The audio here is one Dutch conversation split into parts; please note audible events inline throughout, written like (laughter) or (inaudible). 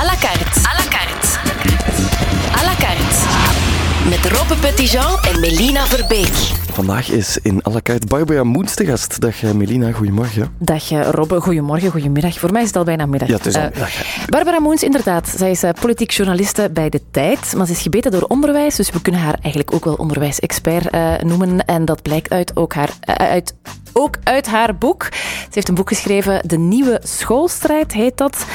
À la carte. À la carte. À la carte. Met Robbe Petitjean en Melina Verbeek. Vandaag is in à la carte Barbara Moens te gast. Dag eh, Melina, goedemorgen. Dag eh, Robbe, goedemorgen, goedemiddag. Voor mij is het al bijna middag. Ja, het is al Eh, middag. Barbara Moens, inderdaad. Zij is politiek journaliste bij De Tijd, maar ze is gebeten door onderwijs, dus we kunnen haar eigenlijk ook wel onderwijsexpert eh, noemen. En dat blijkt uit, ook, haar, uit, ook uit haar boek. Ze heeft een boek geschreven, De Nieuwe Schoolstrijd heet dat.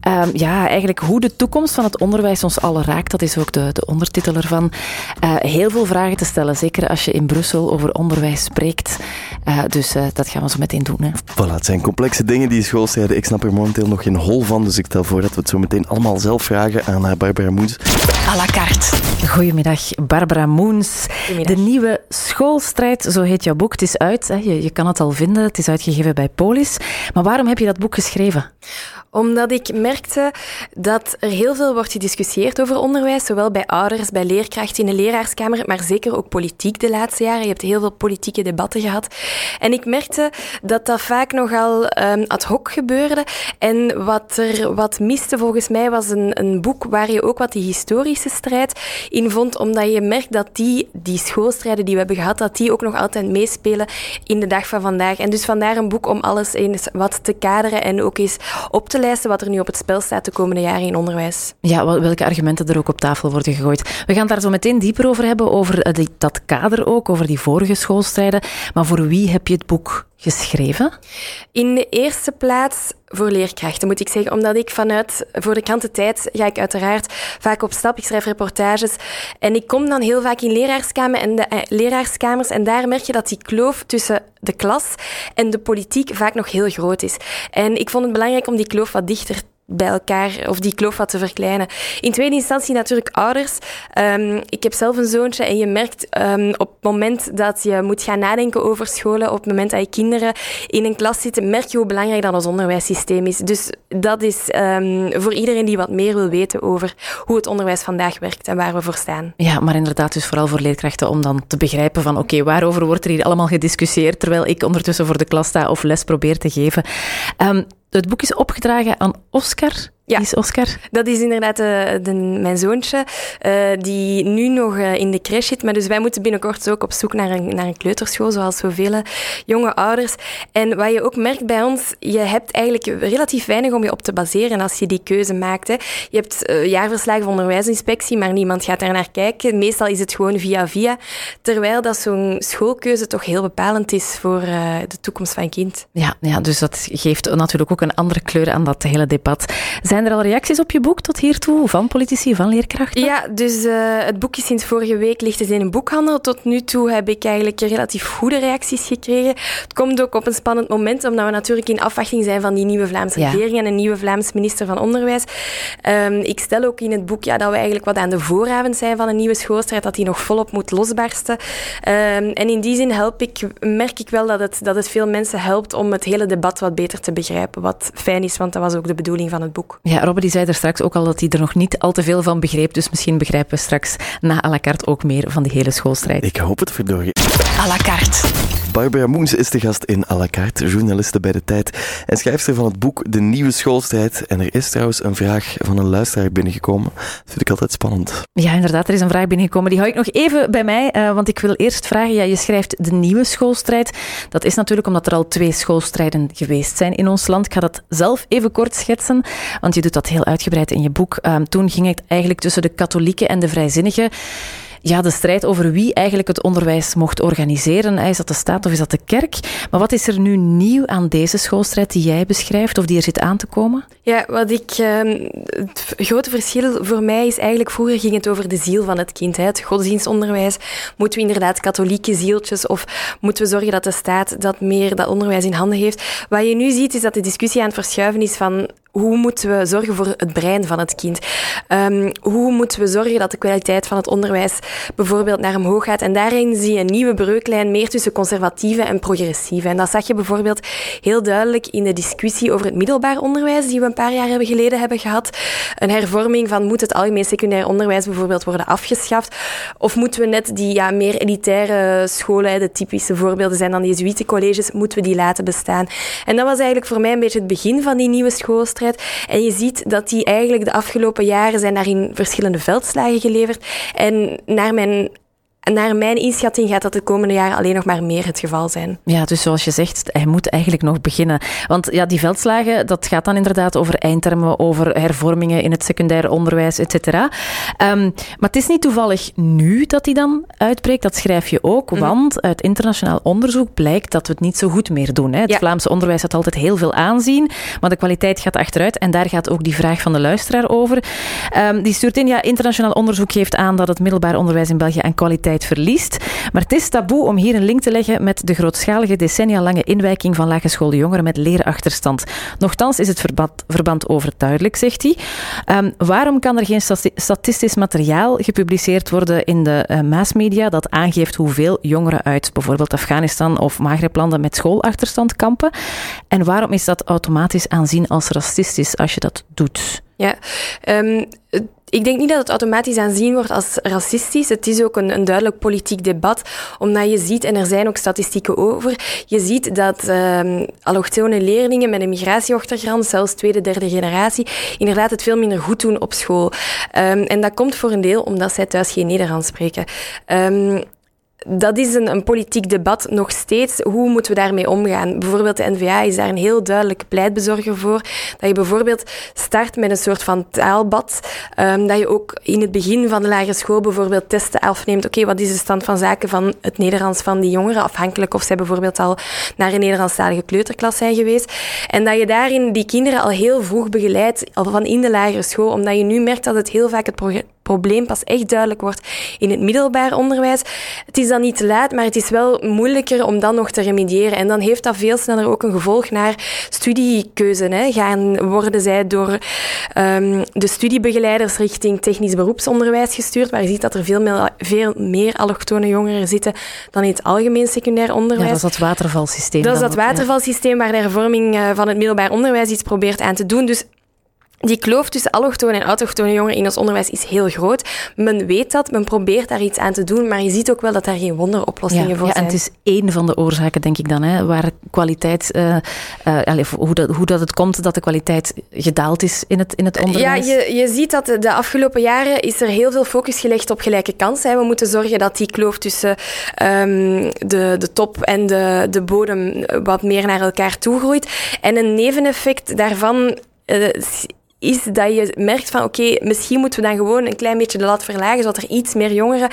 Ehm, ja, eigenlijk hoe de toekomst van het onderwijs ons allen raakt, dat is ook de, de ondertitel ervan. Eh, heel veel vragen te stellen, zeker als je in Brussel over onderwijs spreekt. Eh, dus eh, dat gaan we zo meteen doen. Hè. Voilà, het zijn complexe dingen, die schoolstrijden. Ik snap er momenteel nog geen hol van, dus ik stel voor dat we het zo meteen allemaal zelf vragen aan Barbara Moens. À la carte. Goedemiddag, Barbara Moens. De nieuwe schoolstrijd, zo heet jouw boek. Het is uit, hè. Je, je kan het al vinden. Het is uitgegeven bij Polis. Maar waarom heb je dat boek geschreven? Omdat ik merkte dat er heel veel wordt gediscussieerd over onderwijs, zowel bij ouders, bij leerkrachten in de leraarskamer, maar zeker ook politiek de laatste jaren. Je hebt heel veel politieke debatten gehad. En ik merkte dat dat vaak nogal ehm, ad hoc gebeurde. En wat er wat miste volgens mij was een, een boek waar je ook wat die historische strijd in vond, omdat je merkt dat die, die schoolstrijden die we hebben gehad, dat die ook nog altijd meespelen in de dag van vandaag. En dus vandaar een boek om alles eens wat te kaderen en ook eens op te wat er nu op het spel staat de komende jaren in onderwijs. Ja, wel- welke argumenten er ook op tafel worden gegooid. We gaan daar zo meteen dieper over hebben, over eh, dat kader ook, over die vorige schoolstrijden. Maar voor wie heb je het boek geschreven? In de eerste plaats voor leerkrachten, moet ik zeggen. Omdat ik vanuit, voor de krant De Tijd ga ik uiteraard vaak op stap. Ik schrijf reportages. En ik kom dan heel vaak in leraarskamer en de, eh, leraarkamers. En daar merk je dat die kloof tussen de klas en de politiek vaak nog heel groot is. En ik vond het belangrijk om die kloof wat dichter bij elkaar, of die kloof wat te verkleinen. In tweede instantie natuurlijk ouders. Ehm, ik heb zelf een zoontje en je merkt ehm, op het moment dat je moet gaan nadenken over scholen, op het moment dat je kinderen in een klas zitten, merk je hoe belangrijk dat ons onderwijssysteem is. Dus dat is ehm, voor iedereen die wat meer wil weten over hoe het onderwijs vandaag werkt en waar we voor staan. Ja, maar inderdaad dus vooral voor leerkrachten om dan te begrijpen van oké, waarover wordt er hier allemaal gediscussieerd terwijl ik ondertussen voor de klas sta of les probeer te geven. Het boek is opgedragen aan Oscar. Ja. Is Oscar? Dat is inderdaad de, de, mijn zoontje, eh, die nu nog eh, in de crash zit. Maar dus wij moeten binnenkort ook op zoek naar een, naar een kleuterschool, zoals zoveel jonge ouders. En wat je ook merkt bij ons, je hebt eigenlijk relatief weinig om je op te baseren als je die keuze maakt. Hè. Je hebt eh, jaarverslagen van onderwijsinspectie, maar niemand gaat daar naar kijken. Meestal is het gewoon via via. Terwijl dat zo'n schoolkeuze toch heel bepalend is voor eh, de toekomst van een kind. Ja, ja, dus dat geeft natuurlijk ook een andere kleur aan dat hele debat. Zijn er al reacties op je boek tot hiertoe van politici, van leerkrachten? Ja, dus eh, het boek is sinds vorige week ligt het in een boekhandel. Tot nu toe heb ik eigenlijk relatief goede reacties gekregen. Het komt ook op een spannend moment, omdat we natuurlijk in afwachting zijn van die nieuwe Vlaamse Ja. regering en een nieuwe Vlaams minister van Onderwijs. Ehm, ik stel ook in het boek ja, dat we eigenlijk wat aan de vooravond zijn van een nieuwe schoolstrijd, dat die nog volop moet losbarsten. Ehm, en in die zin help ik, merk ik wel dat het, dat het veel mensen helpt om het hele debat wat beter te begrijpen. Wat fijn is, want dat was ook de bedoeling van het boek. Ja, Robbe die zei er straks ook al dat hij er nog niet al te veel van begreep. Dus misschien begrijpen we straks na à la carte ook meer van die hele schoolstrijd. Ik hoop het, verdorie. À la carte. Barbara Moens is de gast in à la carte, journaliste bij De Tijd en schrijfster van het boek De Nieuwe Schoolstrijd. En er is trouwens een vraag van een luisteraar binnengekomen. Dat vind ik altijd spannend. Ja, inderdaad, er is een vraag binnengekomen. Die hou ik nog even bij mij, eh, want ik wil eerst vragen. Ja, je schrijft de nieuwe schoolstrijd. Dat is natuurlijk omdat er al twee schoolstrijden geweest zijn in ons land. Ik ga dat zelf even kort schetsen, want je doet dat heel uitgebreid in je boek. Ehm, toen ging het eigenlijk tussen de katholieken en de vrijzinnigen. Ja, de strijd over wie eigenlijk het onderwijs mocht organiseren. Is dat de staat of is dat de kerk? Maar wat is er nu nieuw aan deze schoolstrijd die jij beschrijft of die er zit aan te komen? Ja, wat ik, ehm, het grote verschil voor mij is eigenlijk, vroeger ging het over de ziel van het kind. Hè. Het godsdienstonderwijs. Moeten we inderdaad katholieke zieltjes of moeten we zorgen dat de staat dat meer dat onderwijs in handen heeft? Wat je nu ziet is dat de discussie aan het verschuiven is van hoe moeten we zorgen voor het brein van het kind? Ehm, hoe moeten we zorgen dat de kwaliteit van het onderwijs bijvoorbeeld naar omhoog gaat? En daarin zie je een nieuwe breuklijn meer tussen conservatieve en progressieve. En dat zag je bijvoorbeeld heel duidelijk in de discussie over het middelbaar onderwijs die we een paar jaar hebben geleden hebben gehad. Een hervorming van moet het algemeen secundair onderwijs bijvoorbeeld worden afgeschaft? Of moeten we net die ja, meer elitaire scholen, de typische voorbeelden zijn dan de Jesuitencolleges, moeten we die laten bestaan? En dat was eigenlijk voor mij een beetje het begin van die nieuwe schoolstrijd. En je ziet dat die eigenlijk de afgelopen jaren zijn daarin verschillende veldslagen geleverd. En naar mijn naar mijn inschatting gaat dat de komende jaren alleen nog maar meer het geval zijn. Ja, dus zoals je zegt, hij moet eigenlijk nog beginnen. Want ja, die veldslagen, dat gaat dan inderdaad over eindtermen, over hervormingen in het secundair onderwijs, et cetera. Ehm, maar het is niet toevallig nu dat hij dan uitbreekt, dat schrijf je ook, mhm. want uit internationaal onderzoek blijkt dat we het niet zo goed meer doen. Hè. Het Vlaamse onderwijs had altijd heel veel aanzien, maar de kwaliteit gaat achteruit en daar gaat ook die vraag van de luisteraar over. Um, die stuurt in, ja, internationaal onderzoek geeft aan dat het middelbaar onderwijs in België aan kwaliteit verliest. Maar het is taboe om hier een link te leggen met de grootschalige decennia lange inwijking van laaggeschoolde jongeren met leerachterstand. Nochtans is het verband, verband overduidelijk, zegt hij. Um, waarom kan er geen statistisch materiaal gepubliceerd worden in de uh, massmedia dat aangeeft hoeveel jongeren uit bijvoorbeeld Afghanistan of Maghreblanden met schoolachterstand kampen? En waarom is dat automatisch aanzien als racistisch als je dat doet? Ja, um, ik denk niet dat het automatisch aanzien wordt als racistisch. Het is ook een, een, duidelijk politiek debat, omdat je ziet, en er zijn ook statistieken over, je ziet dat um, allochtone leerlingen met een migratieachtergrond, zelfs tweede, derde generatie, inderdaad het veel minder goed doen op school. Um, en dat komt voor een deel omdat zij thuis geen Nederlands spreken. Um, dat is een, een, politiek debat nog steeds. Hoe moeten we daarmee omgaan? Bijvoorbeeld de NVA is daar een heel duidelijke pleitbezorger voor. Dat je bijvoorbeeld start met een soort van taalbad. Um, dat je ook in het begin van de lagere school bijvoorbeeld testen afneemt. Oké, wat is de stand van zaken van het Nederlands van die jongeren? Afhankelijk of zij bijvoorbeeld al naar een Nederlandstalige kleuterklas zijn geweest. En dat je daarin die kinderen al heel vroeg begeleidt, al van in de lagere school. Omdat je nu merkt dat het heel vaak het probleem pas echt duidelijk wordt in het middelbaar onderwijs. Het is dan niet te laat, maar het is wel moeilijker om dan nog te remediëren. En dan heeft dat veel sneller ook een gevolg naar studiekeuze. Hè. Gaan worden zij door um, de studiebegeleiders richting technisch beroepsonderwijs gestuurd, waar je ziet dat er veel meer, veel meer allochtone jongeren zitten dan in het algemeen secundair onderwijs. Ja, dat is dat watervalsysteem. Dat is dat watervalsysteem waar de hervorming eh, van het middelbaar onderwijs iets probeert aan te doen. Dus die kloof tussen allochtone en autochtone jongeren in ons onderwijs is heel groot. Men weet dat, men probeert daar iets aan te doen, maar je ziet ook wel dat daar geen wonderoplossingen voor ja, zijn. En het is één van de oorzaken, denk ik dan, hè, waar kwaliteit, uh, uh, hoe, dat, hoe dat het komt dat de kwaliteit gedaald is in het, in het onderwijs. Ja, je, je ziet dat de afgelopen jaren is er heel veel focus gelegd op gelijke kansen. We moeten zorgen dat die kloof tussen um, de, de top en de, de bodem wat meer naar elkaar toe groeit. En een neveneffect daarvan uh, is dat je merkt van oké, misschien moeten we dan gewoon een klein beetje de lat verlagen, zodat er iets meer jongeren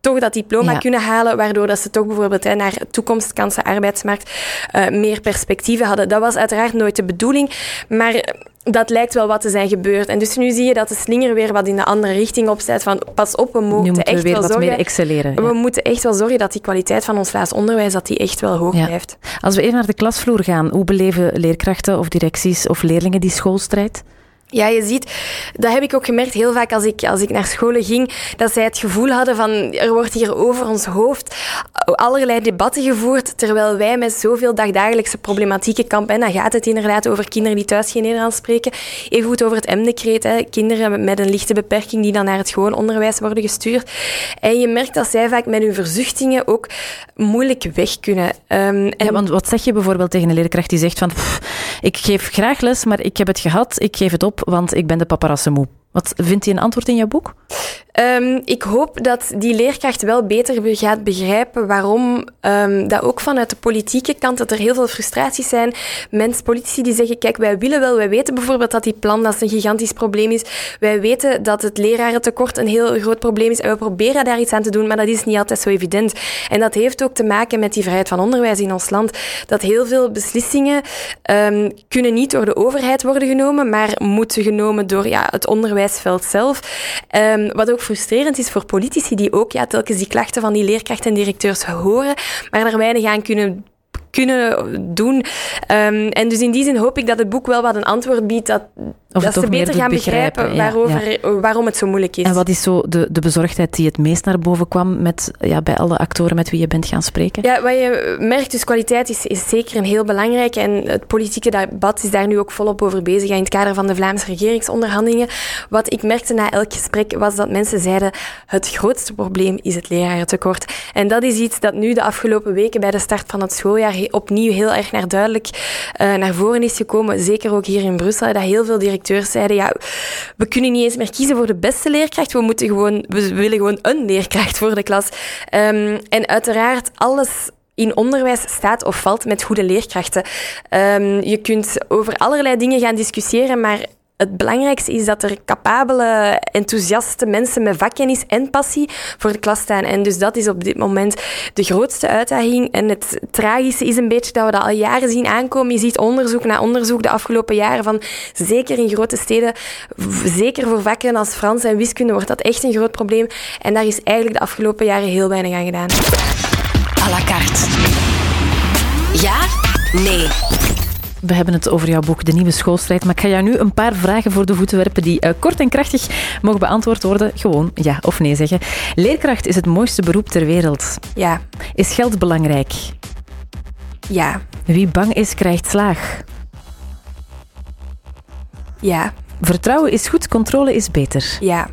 toch dat diploma kunnen halen, waardoor dat ze toch bijvoorbeeld hè, naar toekomstkansen arbeidsmarkt uh, meer perspectieven hadden. Dat was uiteraard nooit de bedoeling, maar dat lijkt wel wat te zijn gebeurd. En dus nu zie je dat de slinger weer wat in de andere richting opzet. Van pas op, we moeten echt we wel wat zorgen. Meer excelleren, We moeten echt wel zorgen dat die kwaliteit van ons Vlaams onderwijs dat die echt wel hoog blijft. Als we even naar de klasvloer gaan, hoe beleven leerkrachten of directies of leerlingen die schoolstrijd? Ja, je ziet, dat heb ik ook gemerkt heel vaak als ik, als ik naar scholen ging, dat zij het gevoel hadden van er wordt hier over ons hoofd allerlei debatten gevoerd, terwijl wij met zoveel dagdagelijkse problematieken kampen. En dan gaat het inderdaad over kinderen die thuis geen Nederlands spreken. Even goed over het M-decreet, kinderen met een lichte beperking die dan naar het gewoon onderwijs worden gestuurd. En je merkt dat zij vaak met hun verzuchtingen ook moeilijk weg kunnen. Um, en... want wat zeg je bijvoorbeeld tegen een leerkracht die zegt van ik geef graag les, maar ik heb het gehad, ik geef het op want ik ben de paparazzen moe. Wat vindt hij een antwoord in jouw boek? Um, ik hoop dat die leerkracht wel beter gaat begrijpen waarom um, dat ook vanuit de politieke kant dat er heel veel frustraties zijn. Mensen, politici die zeggen, kijk, wij willen wel, wij weten bijvoorbeeld dat die plan dat een gigantisch probleem is. Wij weten dat het lerarentekort een heel groot probleem is en we proberen daar iets aan te doen, maar dat is niet altijd zo evident. En dat heeft ook te maken met die vrijheid van onderwijs in ons land. Dat heel veel beslissingen um, kunnen niet door de overheid worden genomen, maar moeten genomen door ja, het onderwijsveld zelf. Um, wat ook frustrerend is voor politici die ook ja, telkens die klachten van die leerkrachten en directeurs horen, maar er weinig aan kunnen kunnen doen. Um, en dus in die zin hoop ik dat het boek wel wat een antwoord biedt dat, of dat ze beter gaan begrijpen, waarover, waarom het zo moeilijk is. En wat is zo de, de bezorgdheid die het meest naar boven kwam met, ja, bij alle actoren met wie je bent gaan spreken? Ja, wat je merkt, dus kwaliteit is, is zeker een heel belangrijk. En het politieke debat is daar nu ook volop over bezig. in het kader van de Vlaamse regeringsonderhandelingen. Wat ik merkte na elk gesprek was dat mensen zeiden: het grootste probleem is het lerarentekort. En dat is iets dat nu de afgelopen weken bij de start van het schooljaar opnieuw heel erg naar duidelijk uh, naar voren is gekomen, zeker ook hier in Brussel, dat heel veel directeurs zeiden, ja, we kunnen niet eens meer kiezen voor de beste leerkracht, we, moeten gewoon, we willen gewoon een leerkracht voor de klas. Um, en uiteraard, alles in onderwijs staat of valt met goede leerkrachten. Um, je kunt over allerlei dingen gaan discussiëren, maar het belangrijkste is dat er capabele, enthousiaste mensen met vakkennis en passie voor de klas staan. En dus dat is op dit moment de grootste uitdaging. En het tragische is een beetje dat we dat al jaren zien aankomen. Je ziet onderzoek na onderzoek de afgelopen jaren van, zeker in grote steden, zeker voor vakken als Frans en wiskunde, wordt dat echt een groot probleem. En daar is eigenlijk de afgelopen jaren heel weinig aan gedaan. À la carte. Ja? Nee. We hebben het over jouw boek De Nieuwe Schoolstrijd. Maar ik ga jou nu een paar vragen voor de voeten werpen die uh, kort en krachtig mogen beantwoord worden. Gewoon ja of nee zeggen. Leerkracht is het mooiste beroep ter wereld. Ja. Is geld belangrijk? Ja. Wie bang is, krijgt slaag. Ja. Vertrouwen is goed, controle is beter. Ja.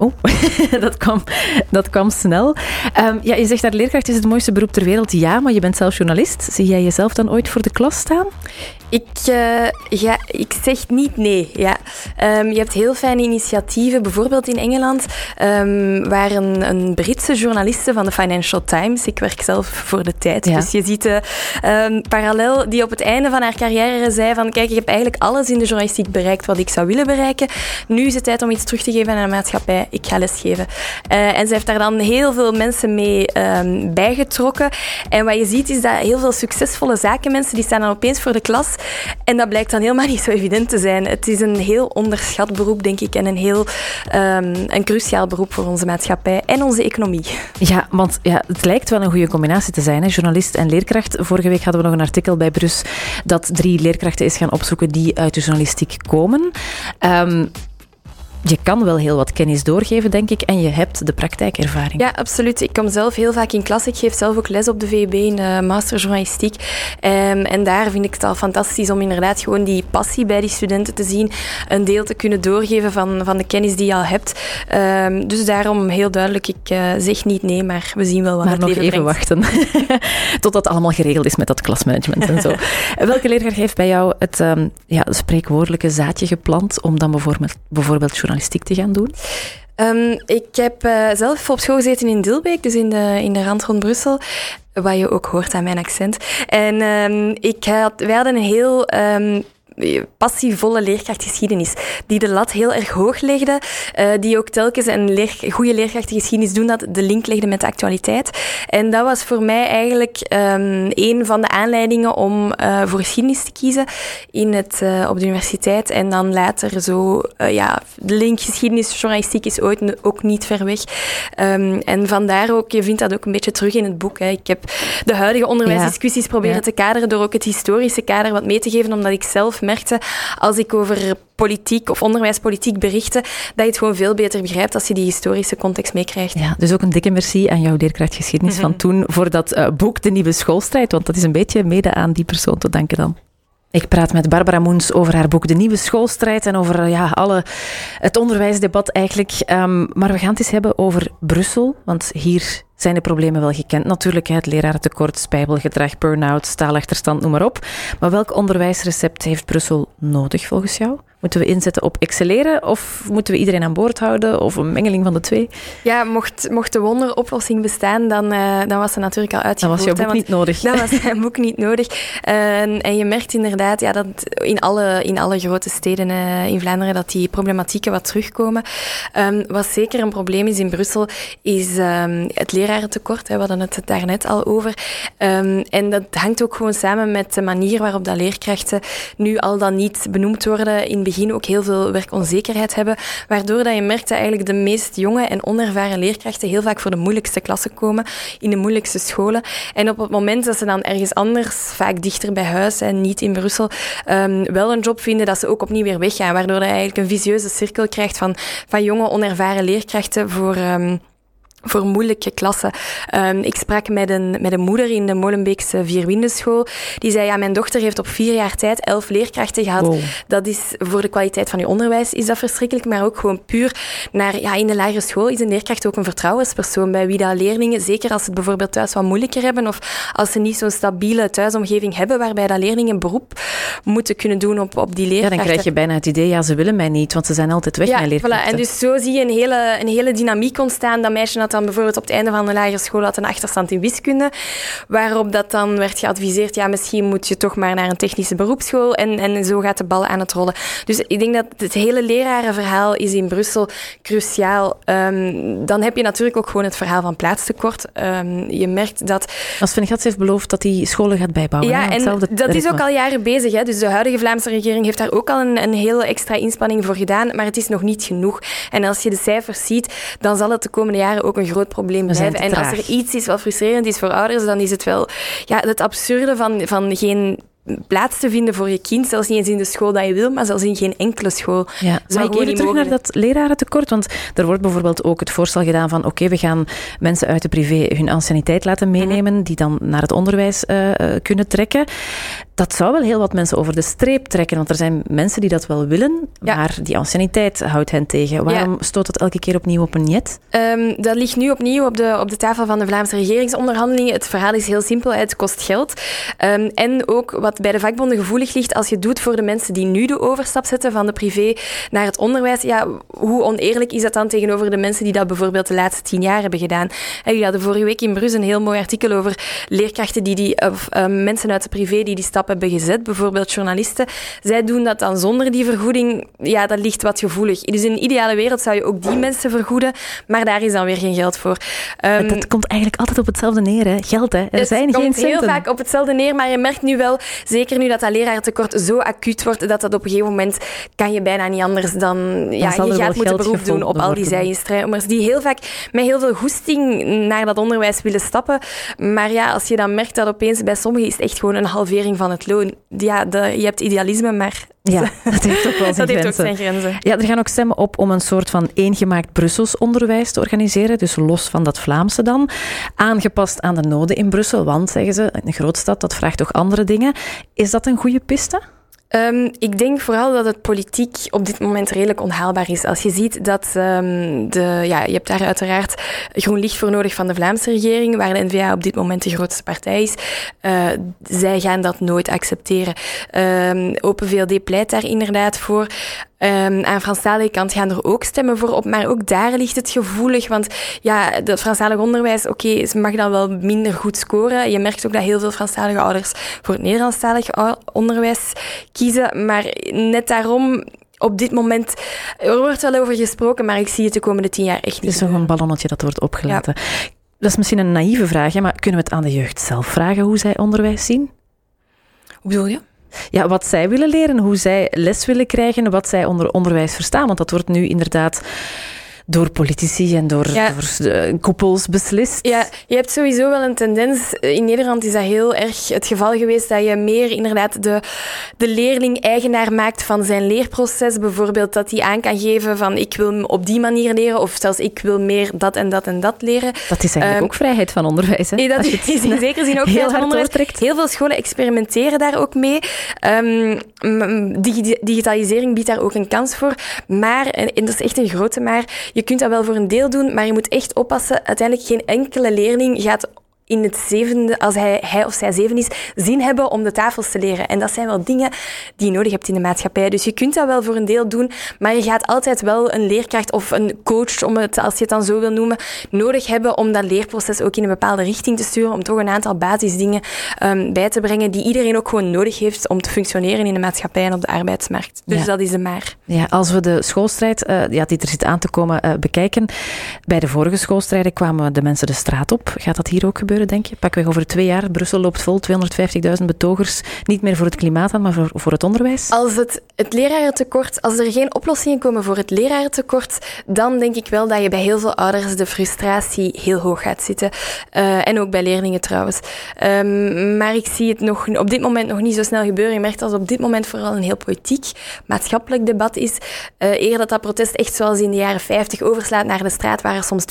Oh, (laughs) dat kwam, dat kwam snel. Um, ja, je zegt dat leerkracht is het mooiste beroep ter wereld. Ja, maar je bent zelf journalist. Zie jij jezelf dan ooit voor de klas staan? Ik, uh, ja, ik zeg niet nee. Ja. Um, je hebt heel fijne initiatieven, bijvoorbeeld in Engeland, um, waar een, een, Britse journaliste van de Financial Times, ik werk zelf voor de tijd, ja. dus je ziet uh, um, parallel, die op het einde van haar carrière zei van kijk, ik heb eigenlijk alles in de journalistiek bereikt wat ik zou willen bereiken. Nu is het tijd om iets terug te geven aan de maatschappij. Ik ga lesgeven. Uh, en ze heeft daar dan heel veel mensen mee bijgetrokken. En wat je ziet is dat heel veel succesvolle zakenmensen, die staan dan opeens voor de klas en dat blijkt dan helemaal niet zo evident te zijn. Het is een heel onderschat beroep, denk ik, en een heel um, een cruciaal beroep voor onze maatschappij en onze economie. Ja, want ja, het lijkt wel een goede combinatie te zijn, hè? journalist en leerkracht. Vorige week hadden we nog een artikel bij Brus dat drie leerkrachten is gaan opzoeken die uit de journalistiek komen. Um, je kan wel heel wat kennis doorgeven, denk ik, en je hebt de praktijkervaring. Ja, absoluut. Ik kom zelf heel vaak in klas. Ik geef zelf ook les op de VUB in de master journalistiek. Um, en daar vind ik het al fantastisch om inderdaad gewoon die passie bij die studenten te zien, een deel te kunnen doorgeven van, van de kennis die je al hebt. Um, dus daarom heel duidelijk, ik uh, zeg niet nee, maar we zien wel wat maar het nog leven even brengt. wachten, (laughs) totdat het allemaal geregeld is met dat klasmanagement en zo. (laughs) Welke leerkracht heeft bij jou het um, ja, spreekwoordelijke zaadje geplant om dan bijvoorbeeld, bijvoorbeeld journalistiek te gaan doen? Um, ik heb uh, zelf op school gezeten in Dilbeek, dus in de, in de rand rond Brussel. Wat je ook hoort aan mijn accent. En um, ik had, wij hadden een heel um, passievolle leerkrachtgeschiedenis. Die de lat heel erg hoog legde. Uh, die ook telkens een leer, goede leerkrachtgeschiedenis doen dat de link legde met de actualiteit. En dat was voor mij eigenlijk um, een van de aanleidingen om uh, voor geschiedenis te kiezen in het, uh, op de universiteit. En dan later zo, ja, de link geschiedenis-journalistiek is ooit ook niet ver weg. Um, en vandaar ook, je vindt dat ook een beetje terug in het boek. Hè. Ik heb de huidige onderwijsdiscussies ja. proberen ja. te kaderen door ook het historische kader wat mee te geven, omdat ik zelf merkte, als ik over politiek of onderwijspolitiek berichten, dat je het gewoon veel beter begrijpt als je die historische context meekrijgt. Ja, dus ook een dikke merci aan jouw leerkrachtgeschiedenis mm -hmm. van toen voor dat uh, boek De Nieuwe Schoolstrijd, want dat is een beetje mede aan die persoon te danken dan. Ik praat met Barbara Moens over haar boek De Nieuwe Schoolstrijd en over ja, alle, het onderwijsdebat eigenlijk. Um, maar we gaan het eens hebben over Brussel, want hier zijn de problemen wel gekend. Natuurlijk, het lerarentekort, spijbelgedrag, burn-out, taalachterstand, noem maar op. Maar welk onderwijsrecept heeft Brussel nodig volgens jou? Moeten we inzetten op excelleren of moeten we iedereen aan boord houden of een mengeling van de twee? Ja, mocht, mocht de wonderoplossing bestaan, dan, uh, dan was ze natuurlijk al uitgevoerd. Dan was je boek niet nodig. Dan was mijn boek niet nodig. Uh, en je merkt inderdaad ja, dat in alle, in alle grote steden uh, in Vlaanderen dat die problematieken wat terugkomen. Um, wat zeker een probleem is in Brussel, is um, het lerarentekort. Hè. We hadden het daarnet al over. Um, en dat hangt ook gewoon samen met de manier waarop dat leerkrachten nu al dan niet benoemd worden in begin ook heel veel werkonzekerheid hebben, waardoor dat je merkt dat eigenlijk de meest jonge en onervaren leerkrachten heel vaak voor de moeilijkste klassen komen, in de moeilijkste scholen. En op het moment dat ze dan ergens anders, vaak dichter bij huis en niet in Brussel, um, wel een job vinden, dat ze ook opnieuw weer weggaan, waardoor je eigenlijk een visieuze cirkel krijgt van, van jonge, onervaren leerkrachten voor... Um, voor moeilijke klassen. Um, ik sprak met een, met een moeder in de Molenbeekse Vierwindenschool. Die zei, ja, mijn dochter heeft op vier jaar tijd elf leerkrachten gehad. Dat is voor de kwaliteit van je onderwijs is dat verschrikkelijk, maar ook gewoon puur naar, ja, in de lagere school is een leerkracht ook een vertrouwenspersoon bij wie dat leerlingen, zeker als ze het bijvoorbeeld thuis wat moeilijker hebben of als ze niet zo'n stabiele thuisomgeving hebben waarbij dat leerlingen beroep moeten kunnen doen op, op die leerkrachten. Ja, dan krijg je bijna het idee, ja, ze willen mij niet, want ze zijn altijd weg, ja, mijn leerkrachten. Voilà. En dus zo zie je een hele, een hele dynamiek ontstaan. Dat meisje had dan bijvoorbeeld op het einde van de lagere school had een achterstand in wiskunde, waarop dat dan werd geadviseerd, ja, misschien moet je toch maar naar een technische beroepsschool en, en zo gaat de bal aan het rollen. Dus ik denk dat het hele lerarenverhaal is in Brussel cruciaal. Um, dan heb je natuurlijk ook gewoon het verhaal van plaatstekort. Um, je merkt dat... Als Van Gats heeft beloofd dat hij scholen gaat bijbouwen. Ja, en dat ritme. is ook al jaren bezig. Hè. Dus de huidige Vlaamse regering heeft daar ook al een, een hele extra inspanning voor gedaan, maar het is nog niet genoeg. En als je de cijfers ziet, dan zal het de komende jaren ook een groot probleem blijven. En als er iets is wat frustrerend is voor ouders, dan is het wel ja, het absurde van, van geen plaats te vinden voor je kind, zelfs niet eens in de school dat je wil, maar zelfs in geen enkele school. Ja, maar ik even terug naar dat lerarentekort, want er wordt bijvoorbeeld ook het voorstel gedaan van oké, okay, we gaan mensen uit de privé hun anciëniteit laten meenemen, mm -hmm. die dan naar het onderwijs uh, kunnen trekken. Dat zou wel heel wat mensen over de streep trekken, want er zijn mensen die dat wel willen, ja. maar die anciëniteit houdt hen tegen. Waarom ja. stoot dat elke keer opnieuw op een jet? Um, dat ligt nu opnieuw op de, op de tafel van de Vlaamse regeringsonderhandelingen. Het verhaal is heel simpel, het kost geld. Um, en ook wat bij de vakbonden gevoelig ligt, als je het doet voor de mensen die nu de overstap zetten van de privé naar het onderwijs, ja, hoe oneerlijk is dat dan tegenover de mensen die dat bijvoorbeeld de laatste tien jaar hebben gedaan? En jullie hadden vorige week in Brus een heel mooi artikel over leerkrachten die, die of uh, mensen uit de privé die die stap hebben gezet, bijvoorbeeld journalisten. Zij doen dat dan zonder die vergoeding. Ja, dat ligt wat gevoelig. Dus in een ideale wereld zou je ook die mensen vergoeden, maar daar is dan weer geen geld voor. Um, dat komt eigenlijk altijd op hetzelfde neer, hè? Geld, hè? Er het zijn geen centen. heel vaak op hetzelfde neer, maar je merkt nu wel, zeker nu dat dat leraartekort zo acuut wordt, dat dat op een gegeven moment kan je bijna niet anders dan... Ja, je gaat moeten beroep doen op al die zijinstromers die heel vaak met heel veel goesting naar dat onderwijs willen stappen. Maar ja, als je dan merkt dat opeens bij sommigen is het echt gewoon een halvering van het loon. Ja, de, je hebt idealisme, maar... Ja, (laughs) dat heeft ook wel zijn, dat grenzen. Heeft ook zijn grenzen. Ja, er gaan ook stemmen op om een soort van eengemaakt Brussels onderwijs te organiseren. Dus los van dat Vlaamse dan. Aangepast aan de noden in Brussel. Want, zeggen ze, een grootstad, dat vraagt toch andere dingen. Is dat een goede piste? Um, ik denk vooral dat het politiek op dit moment redelijk onhaalbaar is. Als je ziet dat um, de, ja, je hebt daar uiteraard groen licht voor nodig van de Vlaamse regering, waar de N-VA op dit moment de grootste partij is. Uh, zij gaan dat nooit accepteren. Um, Open VLD pleit daar inderdaad voor. Um, aan Franstalige kant gaan er ook stemmen voor op, maar ook daar ligt het gevoelig. Want ja, het Franstalig onderwijs, oké, okay, mag dan wel minder goed scoren. Je merkt ook dat heel veel Franstalige ouders voor het Nederlandstalig onderwijs kiezen. Maar net daarom op dit moment, er wordt wel over gesproken, maar ik zie het de komende tien jaar echt niet. Het is nog een ballonnetje dat wordt opgelaten. Ja. Dat is misschien een naïeve vraag, maar kunnen we het aan de jeugd zelf vragen hoe zij onderwijs zien? Hoe bedoel je? Ja, wat zij willen leren, hoe zij les willen krijgen, wat zij onder onderwijs verstaan. Want dat wordt nu inderdaad door politici en door, ja. door uh, koepels beslist. Ja, je hebt sowieso wel een tendens. In Nederland is dat heel erg het geval geweest dat je meer inderdaad de, de leerling eigenaar maakt van zijn leerproces. Bijvoorbeeld dat hij aan kan geven van ik wil op die manier leren of zelfs ik wil meer dat en dat en dat leren. Dat is eigenlijk um, ook vrijheid van onderwijs. Hè? Nee, dat is in (laughs) zekere zin ook vrijheid van onderwijs. Doortrekt. Heel veel scholen experimenteren daar ook mee. Um, digitalisering biedt daar ook een kans voor. Maar, en dat is echt een grote maar, je kunt dat wel voor een deel doen, maar je moet echt oppassen. Uiteindelijk geen enkele leerling gaat in het zevende, als hij, hij of zij zeven is, zin hebben om de tafels te leren. En dat zijn wel dingen die je nodig hebt in de maatschappij. Dus je kunt dat wel voor een deel doen, maar je gaat altijd wel een leerkracht of een coach, om het, als je het dan zo wil noemen, nodig hebben om dat leerproces ook in een bepaalde richting te sturen, om toch een aantal basisdingen um, bij te brengen die iedereen ook gewoon nodig heeft om te functioneren in de maatschappij en op de arbeidsmarkt. Dus ja. dat is de maar. Ja, als we de schoolstrijd, uh, ja, die er zit aan te komen, uh, bekijken. Bij de vorige schoolstrijden kwamen de mensen de straat op. Gaat dat hier ook gebeuren? Gebeuren, denk je? Pakweg over twee jaar, Brussel loopt vol, 250.000 betogers. Niet meer voor het klimaat aan, maar voor, voor het onderwijs. Als het, het lerarentekort, als er geen oplossingen komen voor het lerarentekort, dan denk ik wel dat je bij heel veel ouders de frustratie heel hoog gaat zitten. Uh, en ook bij leerlingen trouwens. Um, maar ik zie het nog, op dit moment nog niet zo snel gebeuren. Je merkt dat het op dit moment vooral een heel politiek, maatschappelijk debat is. Uh, eer dat dat protest echt zoals in de jaren 50 overslaat naar de straat, waar er soms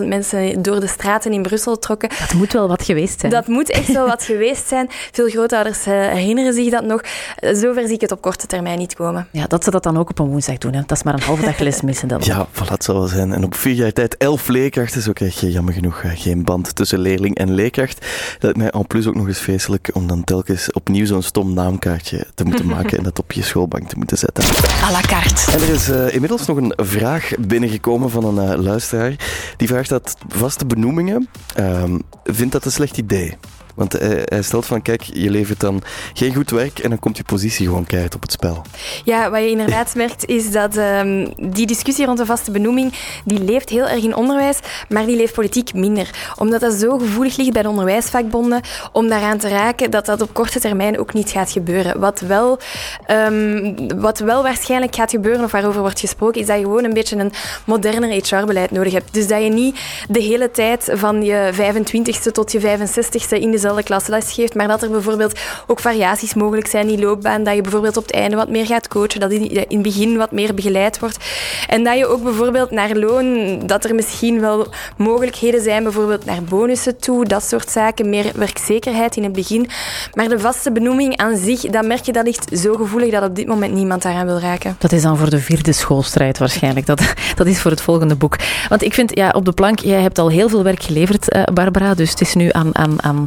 200.000 mensen door de straten in Brussel trokken. Dat moet wel wat geweest zijn. Dat moet echt wel wat (laughs) geweest zijn. Veel grootouders uh, herinneren zich dat nog. Zover zie ik het op korte termijn niet komen. Ja, dat ze dat dan ook op een woensdag doen. Hè. Dat is maar een halve dag les (laughs) missen. Dan. ja, voilà, het zal wel zijn. En op vier jaar tijd elf leerkrachten, zo krijg je jammer genoeg geen band tussen leerling en leerkracht. Dat mij en plus ook nog eens feestelijk om dan telkens opnieuw zo'n stom naamkaartje te moeten (laughs) maken en dat op je schoolbank te moeten zetten. À la carte. En er is uh, inmiddels nog een vraag binnengekomen van een uh, luisteraar. Die vraagt dat vaste benoemingen, uh, vindt dat een slecht idee? Want hij, hij, stelt van, kijk, je levert dan geen goed werk en dan komt je positie gewoon keihard op het spel. Ja, wat je inderdaad (laughs) merkt is dat um, die discussie rond de vaste benoeming, die leeft heel erg in onderwijs, maar die leeft politiek minder. Omdat dat zo gevoelig ligt bij de onderwijsvakbonden, om daaraan te raken dat dat op korte termijn ook niet gaat gebeuren. Wat wel, um, wat wel waarschijnlijk gaat gebeuren, of waarover wordt gesproken, is dat je gewoon een beetje een moderner HR-beleid nodig hebt. Dus dat je niet de hele tijd van je 25ste tot je 65ste in dezelfde klas les geeft, maar dat er bijvoorbeeld ook variaties mogelijk zijn in die loopbaan, dat je bijvoorbeeld op het einde wat meer gaat coachen, dat in het begin wat meer begeleid wordt. En dat je ook bijvoorbeeld naar loon, dat er misschien wel mogelijkheden zijn, bijvoorbeeld naar bonussen toe, dat soort zaken, meer werkzekerheid in het begin. Maar de vaste benoeming aan zich, dat merk je, dat ligt zo gevoelig dat op dit moment niemand daaraan wil raken. Dat is dan voor de vierde schoolstrijd waarschijnlijk. Dat, dat is voor het volgende boek. Want ik vind, ja, op de plank, jij hebt al heel veel werk geleverd, uh, Barbara, dus het is nu aan, aan, aan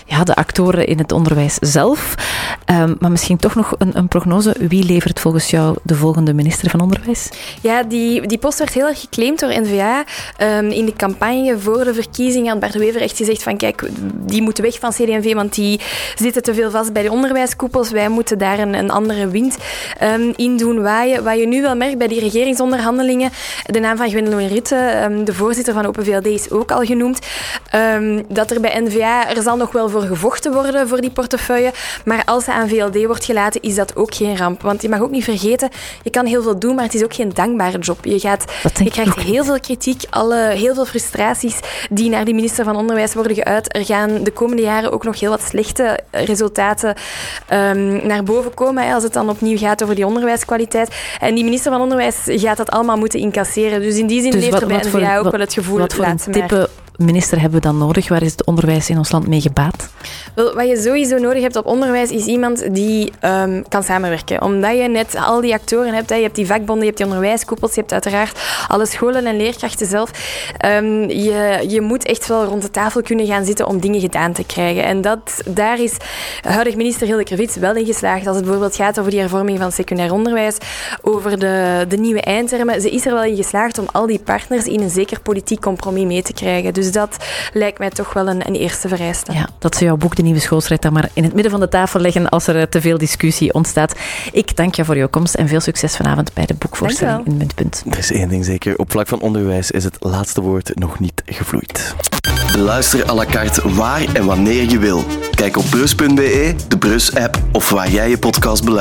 ja, de actoren in het onderwijs zelf. Um, maar misschien toch nog een, een, prognose. Wie levert volgens jou de volgende minister van Onderwijs? Ja, die, die post werd heel erg geclaimd door N-VA. Um, in de campagne voor de verkiezingen had Bart Wever echt gezegd van kijk, die moeten weg van CD&V, want die zitten te veel vast bij de onderwijskoepels. Wij moeten daar een, een andere wind um, in doen waaien. Wat je nu wel merkt bij die regeringsonderhandelingen, de naam van Gwendoline Rutte, de voorzitter van Open VLD, is ook al genoemd, dat er bij N-VA, er zal nog wel voor gevochten worden voor die portefeuille. Maar als ze aan VLD wordt gelaten, is dat ook geen ramp. Want je mag ook niet vergeten, je kan heel veel doen, maar het is ook geen dankbare job. Je, gaat, je krijgt heel veel kritiek, alle, heel veel frustraties die naar die minister van Onderwijs worden geuit. Er gaan de komende jaren ook nog heel wat slechte resultaten um, naar boven komen hè, als het dan opnieuw gaat over die onderwijskwaliteit. En die minister van Onderwijs gaat dat allemaal moeten incasseren. Dus in die zin dus leeft er bij NVA ook wel het gevoel... Wat voor minister hebben we dan nodig? Waar is het onderwijs in ons land mee gebaat? Wel, wat je sowieso nodig hebt op onderwijs is iemand die um, kan samenwerken. Omdat je net al die actoren hebt. Hè. Je hebt die vakbonden, je hebt die onderwijskoepels, je hebt uiteraard alle scholen en leerkrachten zelf. Um, je, je moet echt wel rond de tafel kunnen gaan zitten om dingen gedaan te krijgen. En dat, daar is huidig minister Hilde Krevits wel in geslaagd. Als het bijvoorbeeld gaat over die hervorming van secundair onderwijs, over de, de nieuwe eindtermen. Ze is er wel in geslaagd om al die partners in een zeker politiek compromis mee te krijgen. Dus dat lijkt mij toch wel een, een eerste vereiste. Ja, dat ze jouw boek De Nieuwe Schoolstrijd dan maar in het midden van de tafel leggen als er te veel discussie ontstaat. Ik dank je voor jouw komst en veel succes vanavond bij de boekvoorstelling in Muntpunt. Er is één ding zeker. Op vlak van onderwijs is het laatste woord nog niet gevloeid. Luister à la carte waar en wanneer je wil. Kijk op brus.be, de Brus-app of waar jij je podcast beluistert.